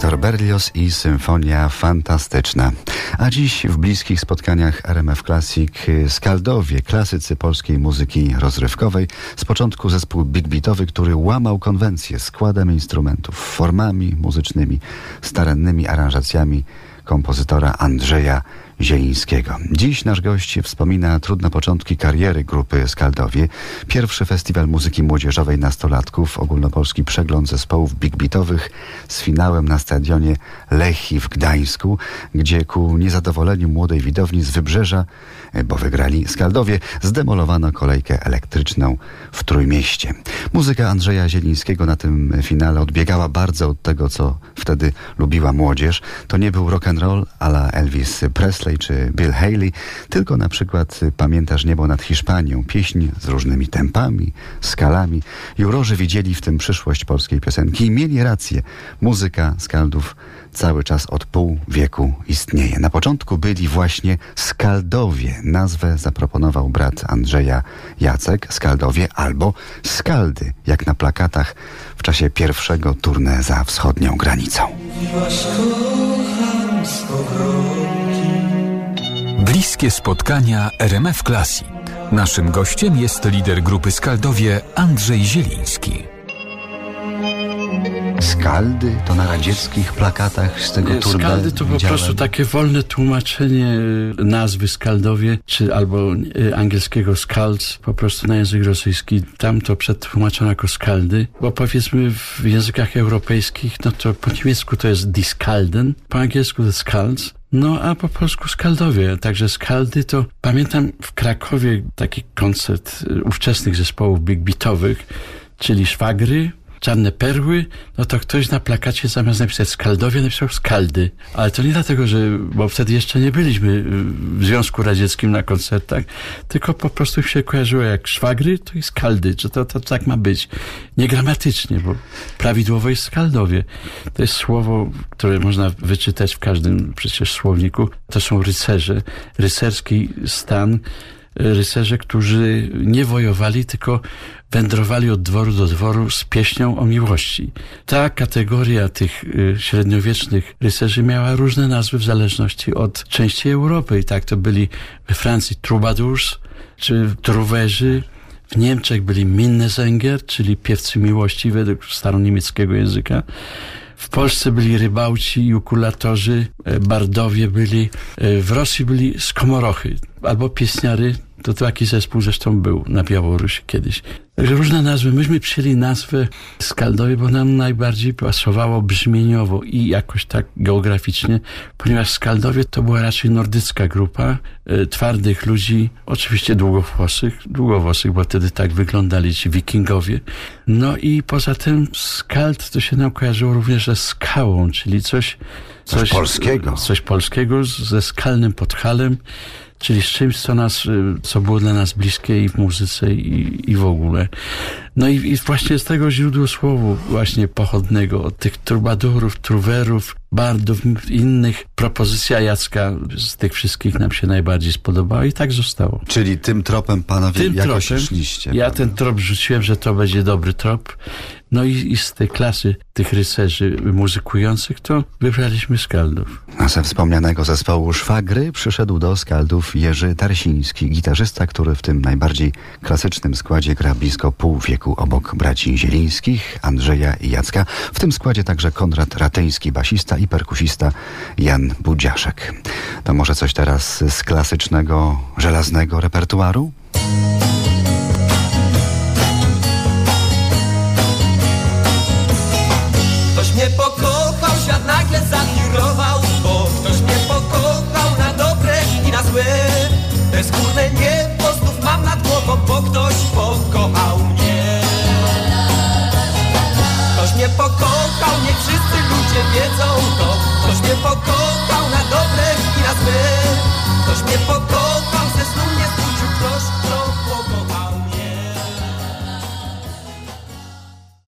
Berlioz i Symfonia Fantastyczna. A dziś w bliskich spotkaniach RMF Classic Skaldowie, klasycy polskiej muzyki rozrywkowej. Z początku zespół big beatowy, który łamał konwencję składem instrumentów, formami muzycznymi, starannymi aranżacjami kompozytora Andrzeja Zielińskiego. Dziś nasz gość wspomina trudne początki kariery grupy Skaldowie. Pierwszy festiwal muzyki młodzieżowej nastolatków, ogólnopolski przegląd zespołów big beatowych z finałem na stadionie Lechi w Gdańsku, gdzie ku niezadowoleniu młodej widowni z Wybrzeża, bo wygrali Skaldowie, zdemolowano kolejkę elektryczną w Trójmieście. Muzyka Andrzeja Zielińskiego na tym finale odbiegała bardzo od tego, co wtedy lubiła młodzież. To nie był rock and roll ala Elvis Presley, czy Bill Haley, tylko na przykład Pamiętasz niebo nad Hiszpanią, pieśń z różnymi tempami, skalami. Jurorzy widzieli w tym przyszłość polskiej piosenki i mieli rację. Muzyka skaldów cały czas od pół wieku istnieje. Na początku byli właśnie Skaldowie. Nazwę zaproponował brat Andrzeja Jacek, Skaldowie albo Skaldy, jak na plakatach w czasie pierwszego turnę za wschodnią granicą. Bliskie spotkania RMF Classic. Naszym gościem jest lider grupy Skaldowie Andrzej Zieliński. Skaldy to na radzieckich plakatach z tego turda Skaldy to po widziałem. prostu takie wolne tłumaczenie y, nazwy Skaldowie, czy albo y, angielskiego Skalds, po prostu na język rosyjski. Tam to przetłumaczono jako Skaldy, bo powiedzmy w językach europejskich, no to po niemiecku to jest Die Skalden, po angielsku to Skalds, no a po polsku Skaldowie. Także Skaldy to pamiętam w Krakowie taki koncert y, ówczesnych zespołów big beatowych, czyli Szwagry, Czarne Perły, no to ktoś na plakacie zamiast napisać Skaldowie napisał Skaldy. Ale to nie dlatego, że, bo wtedy jeszcze nie byliśmy w Związku Radzieckim na koncertach, tylko po prostu się kojarzyło jak Szwagry, to i Skaldy, czy to, to tak ma być. Niegramatycznie, bo prawidłowo jest Skaldowie. To jest słowo, które można wyczytać w każdym przecież słowniku. To są rycerze, rycerski stan, rycerze, którzy nie wojowali, tylko wędrowali od dworu do dworu z pieśnią o miłości. Ta kategoria tych y, średniowiecznych rycerzy miała różne nazwy w zależności od części Europy. I tak to byli we Francji troubadours, czy truwerzy, w Niemczech byli Minnesänger, czyli piewcy miłości według staroniemieckiego języka. W Polsce byli rybałci i ukulatorzy, e, bardowie byli. E, W Rosji byli skomorochy albo pieśniary. To taki zespół zresztą był na Białorusi kiedyś. Także różne nazwy. Myśmy przyjęli nazwę Skaldowie, bo nam najbardziej pasowało brzmieniowo i jakoś tak geograficznie, ponieważ Skaldowie to była raczej nordycka grupa e, twardych ludzi, oczywiście długowłosych, długowłosych, bo wtedy tak wyglądali ci wikingowie. No i poza tym Skald to się nam kojarzyło również ze skałą, czyli coś, Coś polskiego. Coś polskiego ze skalnym podhalem, czyli z czymś, co nas, y, co było dla nas bliskie i w muzyce i, i w ogóle. No i, i właśnie z tego źródło słowu właśnie pochodnego, od tych trubadurów, truwerów, bardów, innych, propozycja Jacka z tych wszystkich nam się najbardziej spodobała i tak zostało. Czyli tym tropem panowie Tym jakoś tropem szliście. ja prawda? ten trop rzuciłem, że to będzie dobry trop. No i, i z tej klasy tych rycerzy muzykujących to wybraliśmy Skaldów. A ze wspomnianego zespołu Szwagry przyszedł do Skaldów Jerzy Tarsiński, gitarzysta, który w tym najbardziej klasycznym składzie gra blisko pół wieku obok braci Zielińskich, Andrzeja i Jacka. W tym składzie także Konrad Rateński, basista i perkusista Jan Budziaszek. To może coś teraz z klasycznego, żelaznego repertuaru? Pokochał, niech wszyscy ludzie wiedzą to. Ktoś mnie pokochał